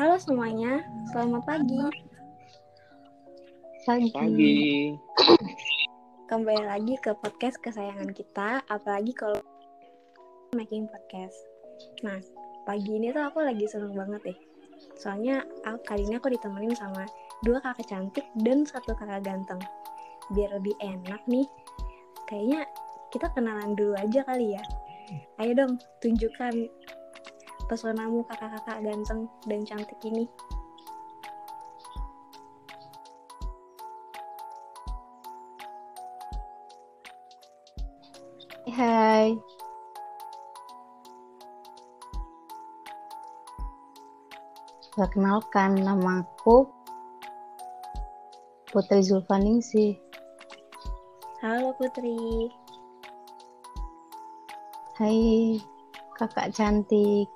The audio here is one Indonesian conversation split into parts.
Halo semuanya, selamat pagi. Pagi. Pagi. Kembali lagi ke podcast kesayangan kita, apalagi kalau making podcast. Nah, pagi ini tuh aku lagi seneng banget deh. Soalnya aku, kali ini aku ditemenin sama dua kakak cantik dan satu kakak ganteng. Biar lebih enak nih, kayaknya kita kenalan dulu aja kali ya. Ayo dong, tunjukkan pesonamu kakak-kakak ganteng dan cantik ini. Hai. Perkenalkan, nama aku Putri Zulfaningsih. Halo Putri. Hai, kakak cantik.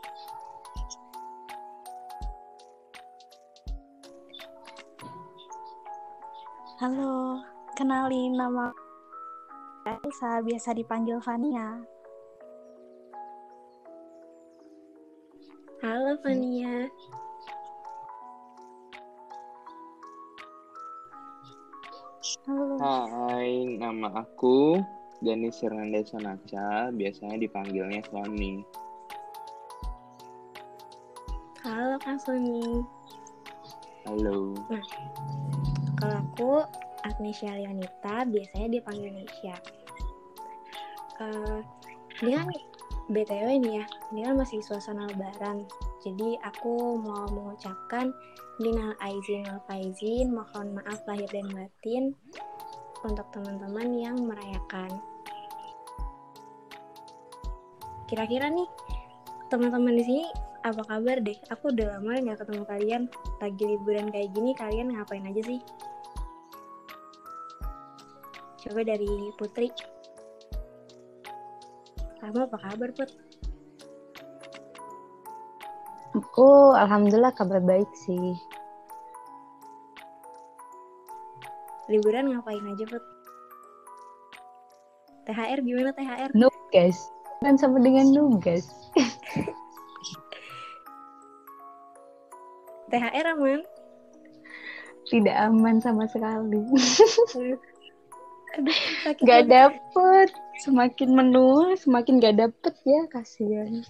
Halo, kenalin nama Elsa, biasa dipanggil Vania. Halo Fania. Halo, Hai, nama aku Ganis Hernanda Sonaca, biasanya dipanggilnya Sony. Halo Kak Sony. Halo. Kalau aku Agnesia Leonita, biasanya dipanggil Nesya. Eh, ini kan BTW nih ya, ini kan masih suasana lebaran. Jadi aku mau mengucapkan minal aizin wal faizin, mohon maaf lahir dan batin untuk teman-teman yang merayakan. Kira-kira nih teman-teman di sini apa kabar deh? Aku udah lama nggak ketemu kalian. Lagi liburan kayak gini kalian ngapain aja sih? Coba dari Putri. Kamu apa kabar, Put? Aku alhamdulillah kabar baik sih. Liburan ngapain aja, Put? THR gimana THR? Nugas. Dan sama dengan nugas. THR aman? Tidak aman sama sekali. Gak dapet. Semakin menua, semakin gak dapet ya. Kasihan.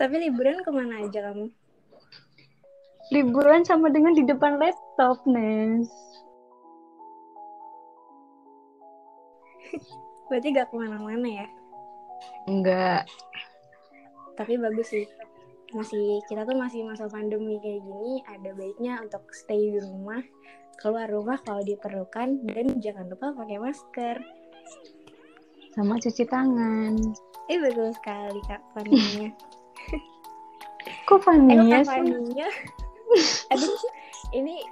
Tapi liburan ke mana aja kamu? Liburan sama dengan di depan laptop, Nes. Berarti gak ke mana-mana ya? Enggak. Tapi bagus sih. Masih kita tuh masih masa pandemi kayak gini, ada baiknya untuk stay di rumah, keluar rumah kalau diperlukan, dan jangan lupa pakai masker. Sama cuci tangan. Eh betul sekali kak Faninya. Kok Eh, Fania sih? Fania? Aduh, ini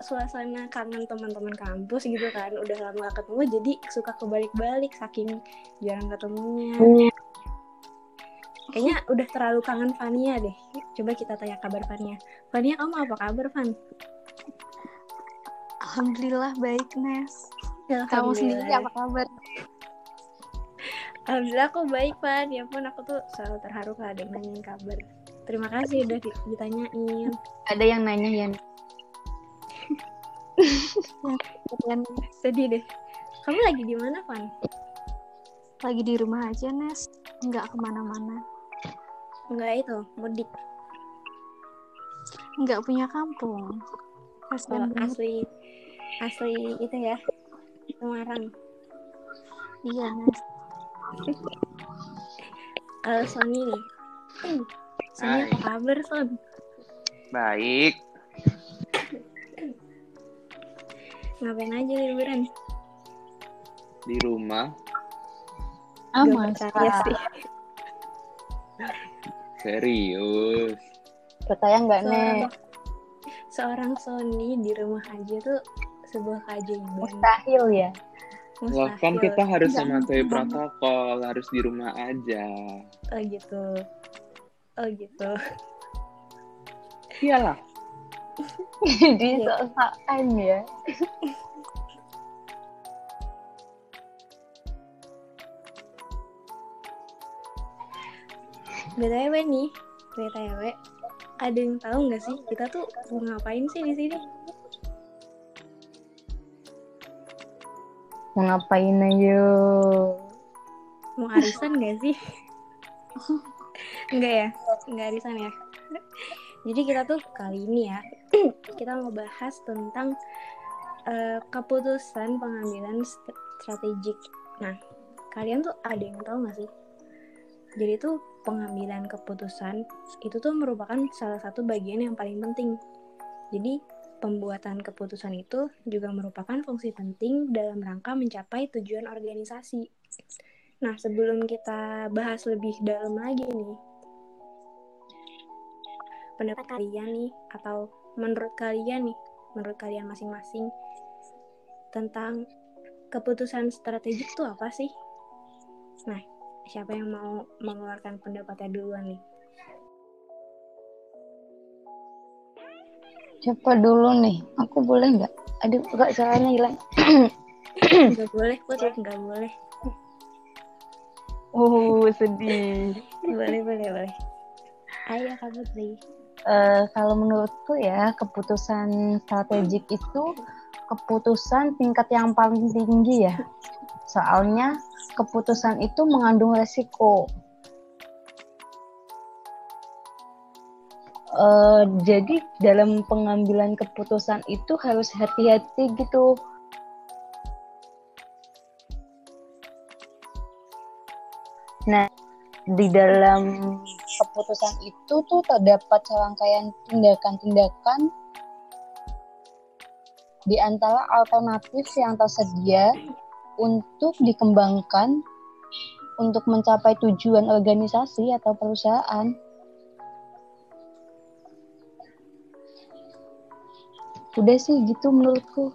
suasana kangen teman-teman kampus gitu kan. Udah lama gak ketemu, jadi suka kebalik-balik saking jarang ketemunya. Kayaknya udah terlalu kangen Fania deh. Coba kita tanya kabar Fania. Fania, kamu apa kabar, Van? Alhamdulillah baik, Nes. Kamu sendiri apa kabar? Alhamdulillah aku baik, Van. Ya ampun, aku tuh selalu terharu kalau ada yang nanyain kabar. Terima kasih udah di- ditanyain. Ada yang nanya ya. Dan Sedih deh. Kamu lagi di mana, Van? lagi di rumah aja, Nes. Nggak ke mana-mana. Enggak itu, mudik. Nggak punya kampung. Oh, Kasian banget. asli asli itu ya Semarang Iya, kalau Sony nih hmm, Sony apa kabar Son Baik. ngapain aja liburan Di rumah. Ah, percaya masa. sih Serius. Percaya nggak, Nek? seorang Sony di rumah aja tuh sebuah keajaiban Mustahil ya. Lah kan Mustahil. kita harus mematuhi protokol, harus di rumah aja. oh gitu oh gitu Iyalah. Jadi Iya. sok-sokan ya. btw nih btw ada yang tahu nggak sih kita tuh mau ngapain sih di sini Mau ngapain ayo? mau arisan nggak sih? Enggak ya? Enggak arisan ya? Jadi kita tuh kali ini ya kita mau bahas tentang eh, keputusan pengambilan st- strategik. Nah kalian tuh ada yang tahu nggak sih? Jadi tuh pengambilan keputusan itu tuh merupakan salah satu bagian yang paling penting. Jadi pembuatan keputusan itu juga merupakan fungsi penting dalam rangka mencapai tujuan organisasi Nah, sebelum kita bahas lebih dalam lagi nih, pendapat kalian nih, atau menurut kalian nih, menurut kalian masing-masing, tentang keputusan strategik itu apa sih? Nah, siapa yang mau mengeluarkan pendapatnya duluan nih? Siapa dulu nih? Aku boleh nggak? Aduh, kok suaranya hilang. Gak boleh, Put. Gak boleh. Uh, sedih. Boleh, boleh, boleh. Ayo, Kak Putri. Eh, kalau menurutku ya, keputusan strategik itu keputusan tingkat yang paling tinggi ya. Soalnya keputusan itu mengandung resiko. Eh, jadi dalam pengambilan keputusan itu harus hati-hati gitu. Nah, di dalam keputusan itu tuh terdapat serangkaian tindakan-tindakan di antara alternatif yang tersedia untuk dikembangkan untuk mencapai tujuan organisasi atau perusahaan. Udah sih gitu menurutku.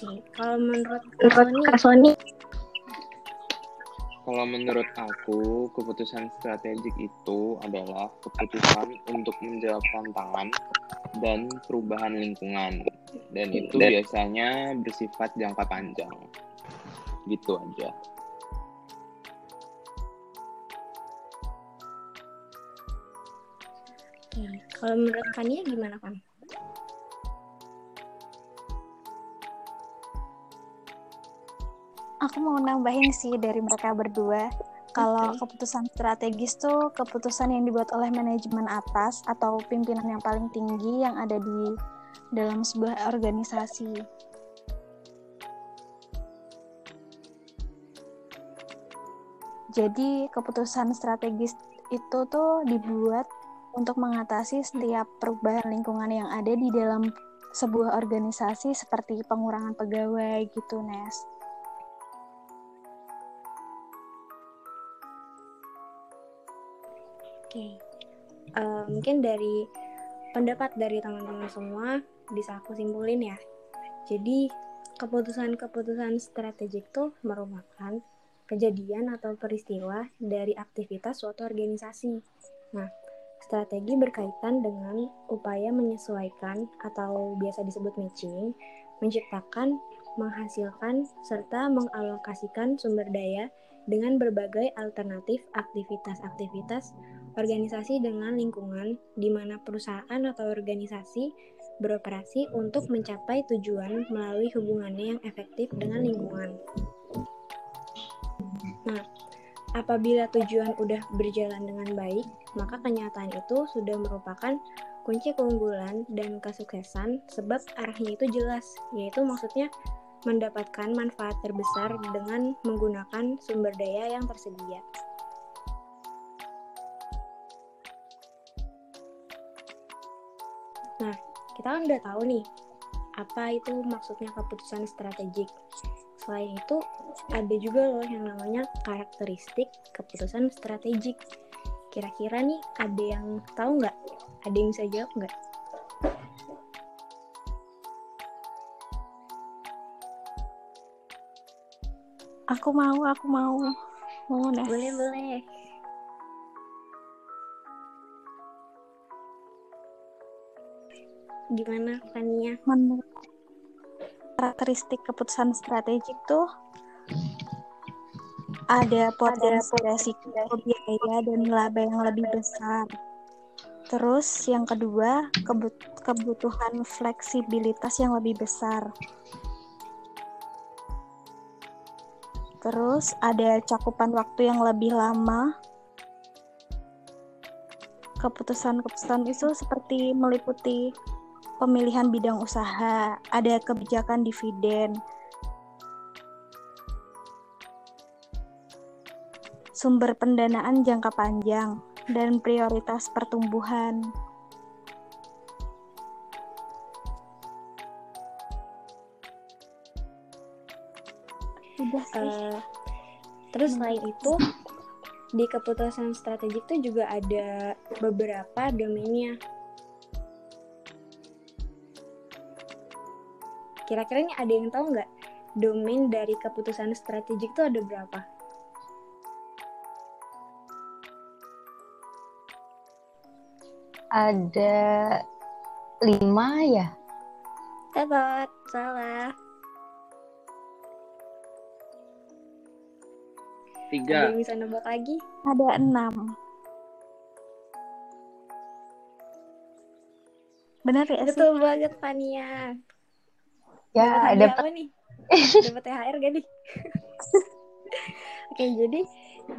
Oke, kalau menurut Kak Sony, Kalau menurut aku, keputusan strategik itu adalah keputusan untuk menjawab tantangan dan perubahan lingkungan. Dan itu biasanya bersifat jangka panjang. Gitu aja. Kalau menurut Kania gimana kan? Aku mau nambahin sih dari mereka berdua. Kalau keputusan strategis tuh keputusan yang dibuat oleh manajemen atas atau pimpinan yang paling tinggi yang ada di dalam sebuah organisasi. Jadi keputusan strategis itu tuh dibuat untuk mengatasi setiap perubahan lingkungan yang ada di dalam sebuah organisasi seperti pengurangan pegawai gitu, Nes. Oke, okay. uh, mungkin dari pendapat dari teman-teman semua bisa aku simpulin ya. Jadi keputusan-keputusan strategik tuh merupakan kejadian atau peristiwa dari aktivitas suatu organisasi. Nah, strategi berkaitan dengan upaya menyesuaikan atau biasa disebut matching, menciptakan, menghasilkan, serta mengalokasikan sumber daya dengan berbagai alternatif aktivitas-aktivitas organisasi dengan lingkungan di mana perusahaan atau organisasi beroperasi untuk mencapai tujuan melalui hubungannya yang efektif dengan lingkungan. Apabila tujuan udah berjalan dengan baik, maka kenyataan itu sudah merupakan kunci keunggulan dan kesuksesan sebab arahnya itu jelas, yaitu maksudnya mendapatkan manfaat terbesar dengan menggunakan sumber daya yang tersedia. Nah, kita kan udah tahu nih apa itu maksudnya keputusan strategik. Selain itu, ada juga loh yang namanya karakteristik keputusan strategik. Kira-kira nih ada yang tahu nggak? Ada yang bisa jawab nggak? Aku mau, aku mau. Mau nih. Boleh, boleh. Gimana, Fania? Menurut karakteristik keputusan strategik tuh ada potensi resiko biaya dan laba yang lebih besar. Terus yang kedua, kebut- kebutuhan fleksibilitas yang lebih besar. Terus ada cakupan waktu yang lebih lama. Keputusan-keputusan itu seperti meliputi pemilihan bidang usaha, ada kebijakan dividen, sumber pendanaan jangka panjang, dan prioritas pertumbuhan. Udah sih. Eh, terus selain itu, di keputusan strategik itu juga ada beberapa domainnya. Kira-kira ini ada yang tahu nggak domain dari keputusan strategik itu ada berapa? Ada lima ya? Tepat, salah. Ada Tiga. yang bisa nebak lagi? Ada enam. Benar ya sih? Betul banget, Fania. Ya, Dapat apa nih? Dapat THR gak nih? Oke, jadi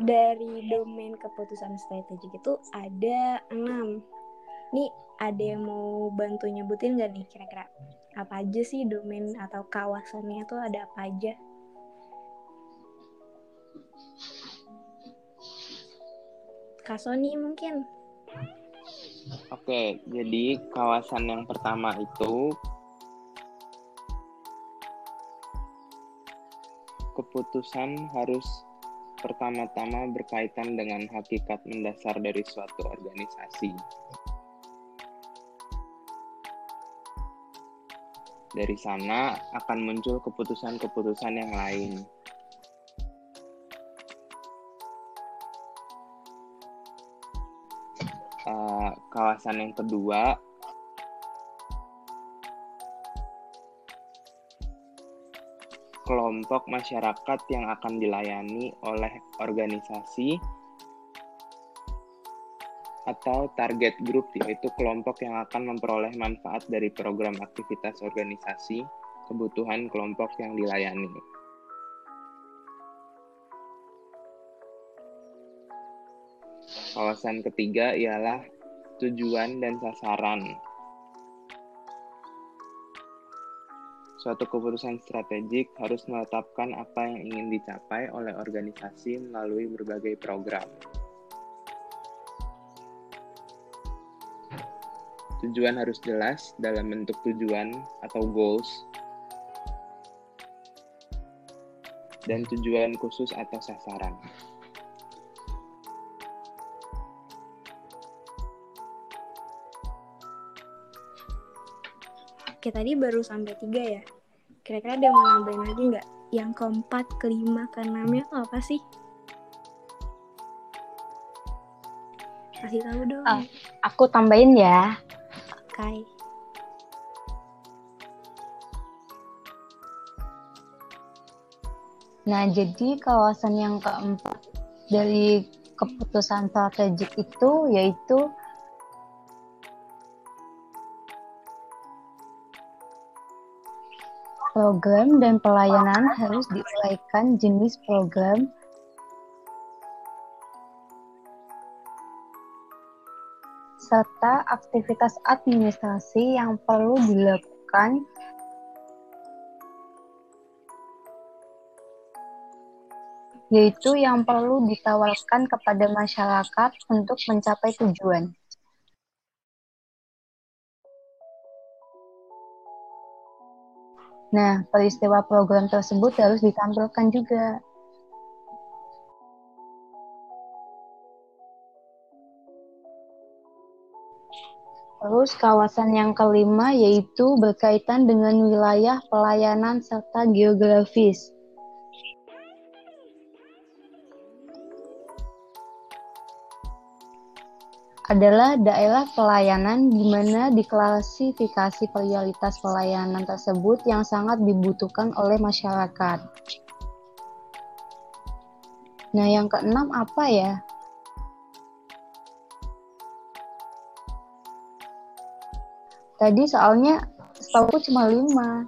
dari domain keputusan strategik itu ada enam. Nih, ada yang mau bantu nyebutin gak nih kira-kira? Apa aja sih domain atau kawasannya tuh ada apa aja? Kak Sony mungkin? Oke, jadi kawasan yang pertama itu keputusan harus pertama-tama berkaitan dengan hakikat mendasar dari suatu organisasi. Dari sana akan muncul keputusan-keputusan yang lain. Eh, kawasan yang kedua kelompok masyarakat yang akan dilayani oleh organisasi atau target group yaitu kelompok yang akan memperoleh manfaat dari program aktivitas organisasi kebutuhan kelompok yang dilayani. Kawasan ketiga ialah tujuan dan sasaran. Suatu keputusan strategik harus menetapkan apa yang ingin dicapai oleh organisasi melalui berbagai program. Tujuan harus jelas dalam bentuk tujuan atau goals, dan tujuan khusus atau sasaran. Kayak tadi baru sampai tiga ya. Kira-kira ada yang mau nambahin lagi nggak? Yang keempat, kelima, keenamnya tuh apa sih? Kasih tahu dong. Ah. Aku tambahin ya. Kai. Nah, jadi kawasan yang keempat dari keputusan strategik itu yaitu program dan pelayanan harus diuraikan jenis program serta aktivitas administrasi yang perlu dilakukan yaitu yang perlu ditawarkan kepada masyarakat untuk mencapai tujuan. Nah, peristiwa program tersebut harus ditampilkan juga. Terus kawasan yang kelima yaitu berkaitan dengan wilayah pelayanan serta geografis. Adalah daerah pelayanan di mana diklasifikasi prioritas pelayanan tersebut yang sangat dibutuhkan oleh masyarakat. Nah, yang keenam apa ya? Tadi soalnya setahu cuma lima.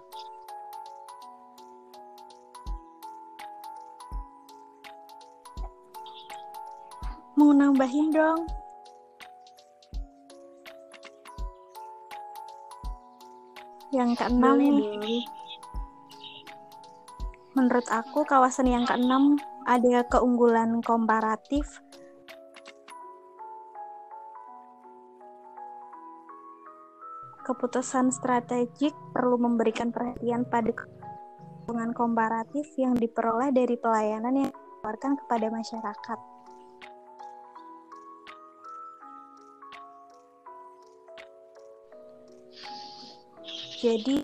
Mau nambahin dong. Yang keenam Boleh nih, dong. menurut aku kawasan yang keenam ada keunggulan komparatif Keputusan strategik perlu memberikan perhatian pada keuntungan komparatif yang diperoleh dari pelayanan yang ditawarkan kepada masyarakat. Jadi,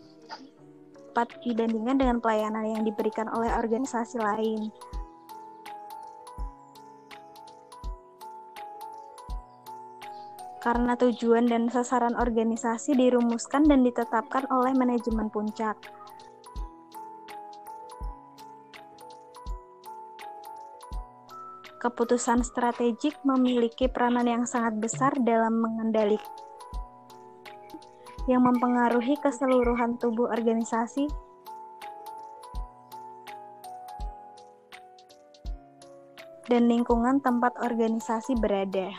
dapat dibandingkan dengan pelayanan yang diberikan oleh organisasi lain. Karena tujuan dan sasaran organisasi dirumuskan dan ditetapkan oleh manajemen puncak. Keputusan strategik memiliki peranan yang sangat besar dalam mengendalikan yang mempengaruhi keseluruhan tubuh organisasi dan lingkungan tempat organisasi berada.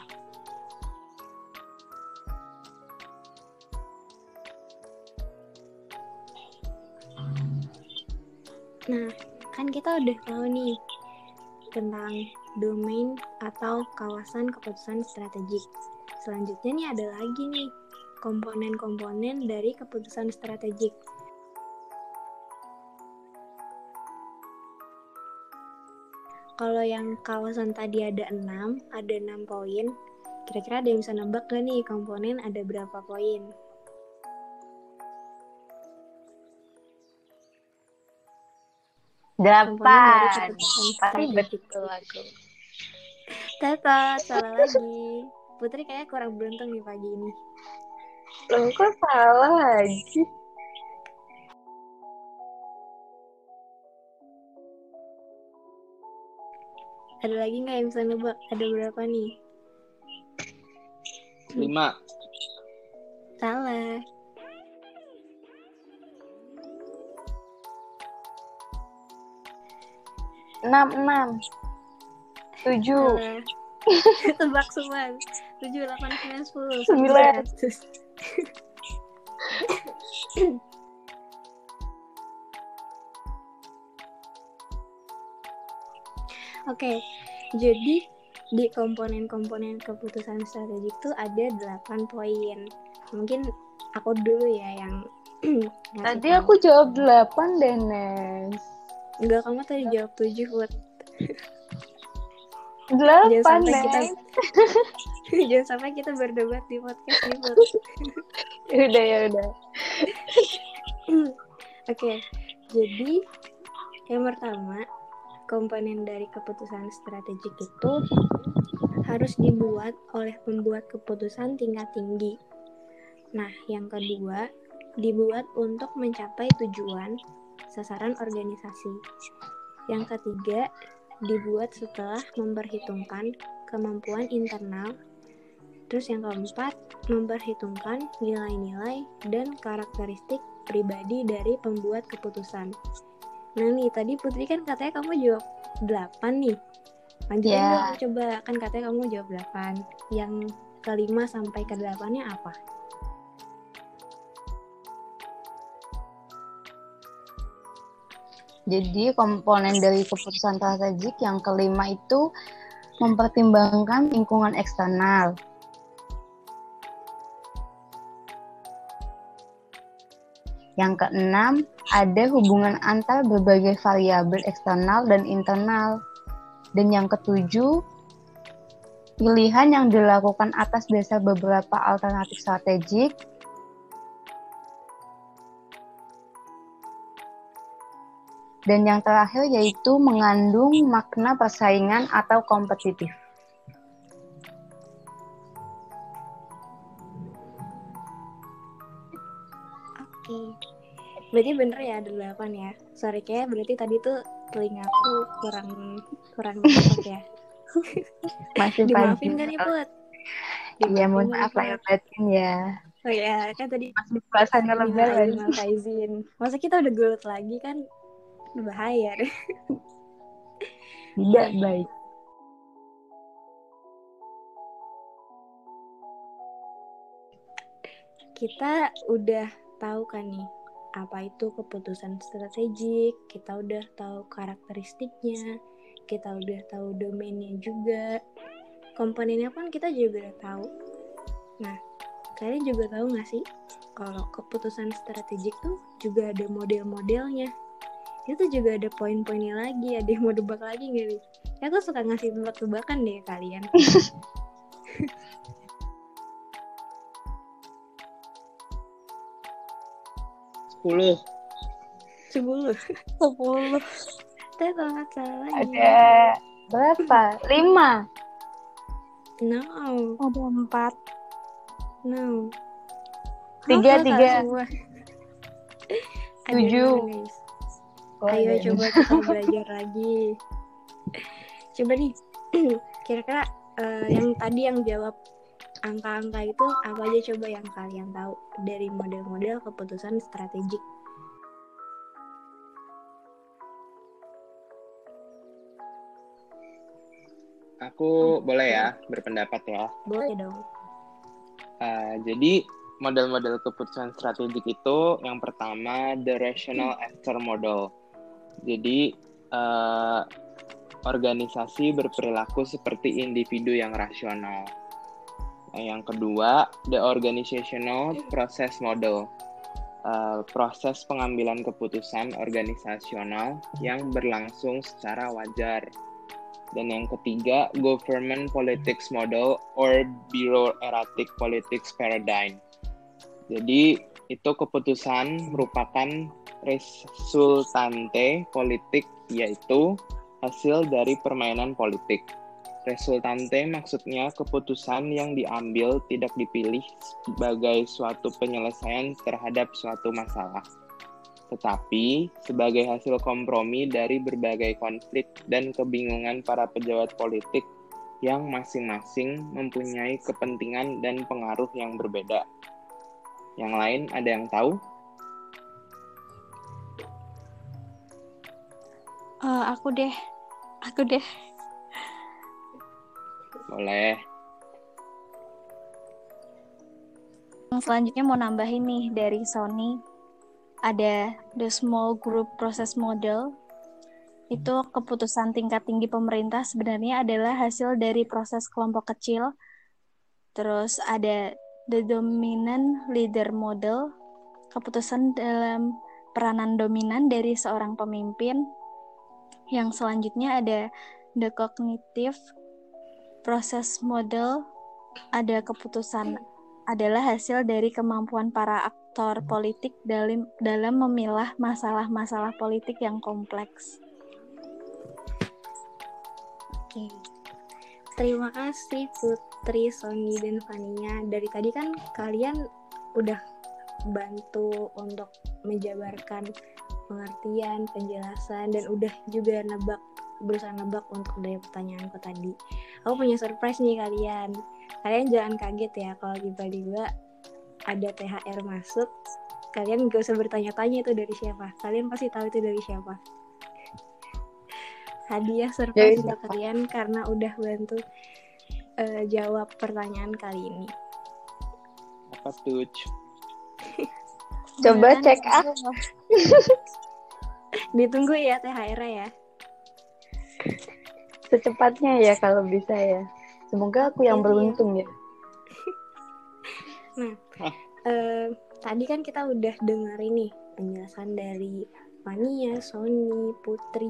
Nah, kan kita udah tahu nih tentang domain atau kawasan keputusan strategik. Selanjutnya nih ada lagi nih komponen-komponen dari keputusan strategik. Kalau yang kawasan tadi ada 6, ada 6 poin. Kira-kira ada yang bisa nebak gak nih komponen ada berapa poin? Delapan. Pasti strategik. betul aku. Tetot, salah lagi. Putri kayaknya kurang beruntung nih pagi ini. Loh, kok salah lagi? Ada lagi nggak yang bisa nebak? Ada berapa nih? Lima. Salah. Enam, enam. Tujuh. Salah. Tebak semua. 7, 8, 9, 10. Sembilan. 11. Oke, jadi di komponen-komponen keputusan strategik itu ada 8 poin. Mungkin aku dulu ya yang Tadi tahu. aku jawab delapan deh, Nes. Enggak, kamu tadi jawab 7, Put. Delapan, sampai kita. Jangan sampai kita berdebat di podcast Put. Udah, ya udah. Oke, jadi yang pertama komponen dari keputusan strategik itu harus dibuat oleh pembuat keputusan tingkat tinggi. Nah, yang kedua, dibuat untuk mencapai tujuan sasaran organisasi. Yang ketiga, dibuat setelah memperhitungkan kemampuan internal. Terus yang keempat, memperhitungkan nilai-nilai dan karakteristik pribadi dari pembuat keputusan. Nah nih, tadi Putri kan katanya kamu jawab 8 nih. Lanjutin Ya. dong, coba kan katanya kamu jawab 8. Yang kelima sampai ke delapannya apa? Jadi komponen dari keputusan strategik yang kelima itu mempertimbangkan lingkungan eksternal. Yang keenam, ada hubungan antar berbagai variabel eksternal dan internal. Dan yang ketujuh, pilihan yang dilakukan atas dasar beberapa alternatif strategik Dan yang terakhir yaitu mengandung makna persaingan atau kompetitif. Oke. Berarti bener ya ada 8 ya. Sorry kayak berarti tadi tuh telingaku kurang kurang dapet ya. Masih Dimaafin kan ya Put? Iya, mohon maaf Put? batin ya. Oh ya, kan tadi Masih suasana lebaran. minta izin. Masa kita udah gulut lagi kan bahaya deh. Tidak baik. Kita udah tahu kan nih apa itu keputusan strategik, kita udah tahu karakteristiknya, kita udah tahu domainnya juga, komponennya pun kita juga udah tahu. Nah, kalian juga tahu nggak sih kalau keputusan strategik tuh juga ada model-modelnya. Itu juga ada poin-poinnya lagi, ada yang mau debak lagi nggak nih? Ya aku suka ngasih tebak-tebakan deh kalian. Sepuluh. Sepuluh. Sepuluh. Tapi kalau salah. Ada berapa? Lima. No, Ada empat. no. Tiga, tiga. Tujuh. Ayo coba kita belajar lagi. Coba nih, kira-kira eh, yang tadi yang jawab angka-angka itu apa aja coba yang kalian tahu dari model-model keputusan strategik. Aku boleh ya berpendapat ya. Boleh dong. Uh, jadi model-model keputusan strategik itu yang pertama the rational actor model. Jadi uh, organisasi berperilaku seperti individu yang rasional. Nah, yang kedua the organizational process model. Uh, proses pengambilan keputusan organisasional yang berlangsung secara wajar. Dan yang ketiga, government politics model or bureaucratic politics paradigm. Jadi itu keputusan merupakan resultante politik yaitu hasil dari permainan politik. Resultante maksudnya keputusan yang diambil tidak dipilih sebagai suatu penyelesaian terhadap suatu masalah, tetapi sebagai hasil kompromi dari berbagai konflik dan kebingungan para pejabat politik yang masing-masing mempunyai kepentingan dan pengaruh yang berbeda. Yang lain ada yang tahu? Eh, aku deh. Aku deh. Boleh. Selanjutnya mau nambahin nih dari Sony. Ada the small group process model. Itu keputusan tingkat tinggi pemerintah sebenarnya adalah hasil dari proses kelompok kecil. Terus ada the dominant leader model. Keputusan dalam peranan dominan dari seorang pemimpin. Yang selanjutnya ada the cognitive process model. Ada keputusan adalah hasil dari kemampuan para aktor politik dalam dalam memilah masalah-masalah politik yang kompleks. Oke. Terima kasih Putri, Sony, dan Fania. Dari tadi kan kalian udah bantu untuk menjabarkan pengertian, penjelasan, dan udah juga nebak, berusaha nebak untuk dari pertanyaanku tadi. Aku punya surprise nih kalian. Kalian jangan kaget ya kalau tiba-tiba ada THR masuk. Kalian gak usah bertanya-tanya itu dari siapa. Kalian pasti tahu itu dari siapa. Hadiah surprise Dari untuk kalian karena udah bantu eh, jawab pertanyaan kali ini. Apa tuh? Coba cek ya? ah. Ditunggu ya THR ya. Secepatnya ya kalau bisa ya. Semoga aku yang Iya. beruntung ya. Eh, tadi kan kita udah dengar ini penjelasan dari Fania, Sony, Putri.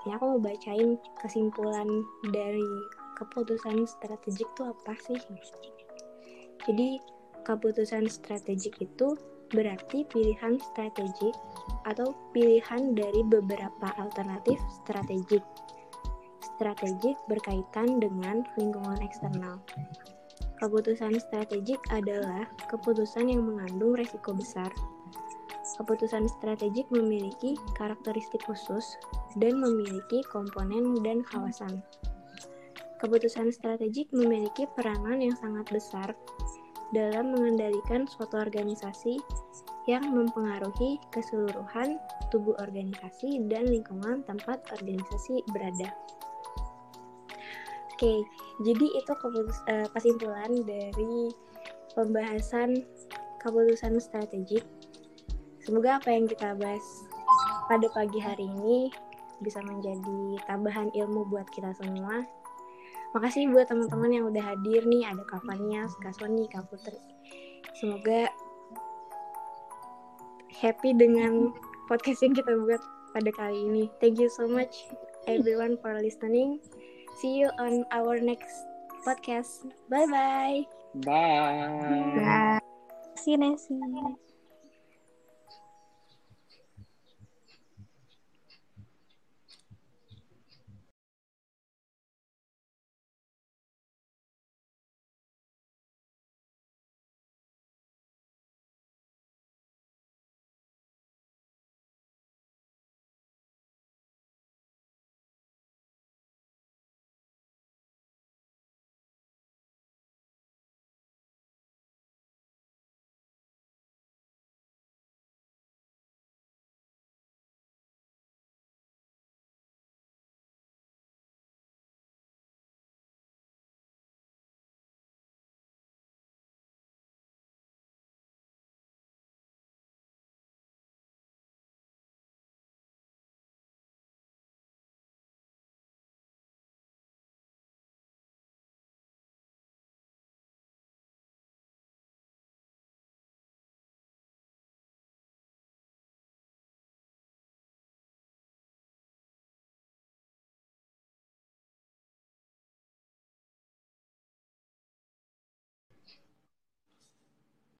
Ini aku mau bacain kesimpulan dari keputusan strategik itu apa sih? Jadi keputusan strategik itu berarti pilihan strategik atau pilihan dari beberapa alternatif strategik. Strategik berkaitan dengan lingkungan eksternal. Keputusan strategik adalah keputusan yang mengandung resiko besar. Keputusan strategik memiliki karakteristik khusus dan memiliki komponen dan kawasan. Keputusan strategik memiliki peranan yang sangat besar dalam mengendalikan suatu organisasi yang mempengaruhi keseluruhan tubuh organisasi dan lingkungan tempat organisasi berada. Oke, jadi itu keputus- eh, kesimpulan dari pembahasan keputusan strategik. Semoga apa yang kita bahas pada pagi hari ini bisa menjadi tambahan ilmu buat kita semua. Makasih buat teman-teman yang udah hadir nih, ada Kak Fania, Kak Sony, Kak Putri. Semoga happy dengan podcast yang kita buat pada kali ini. Thank you so much everyone for listening. See you on our next podcast. Bye bye. Bye. Nah. Terima kasih Nesi.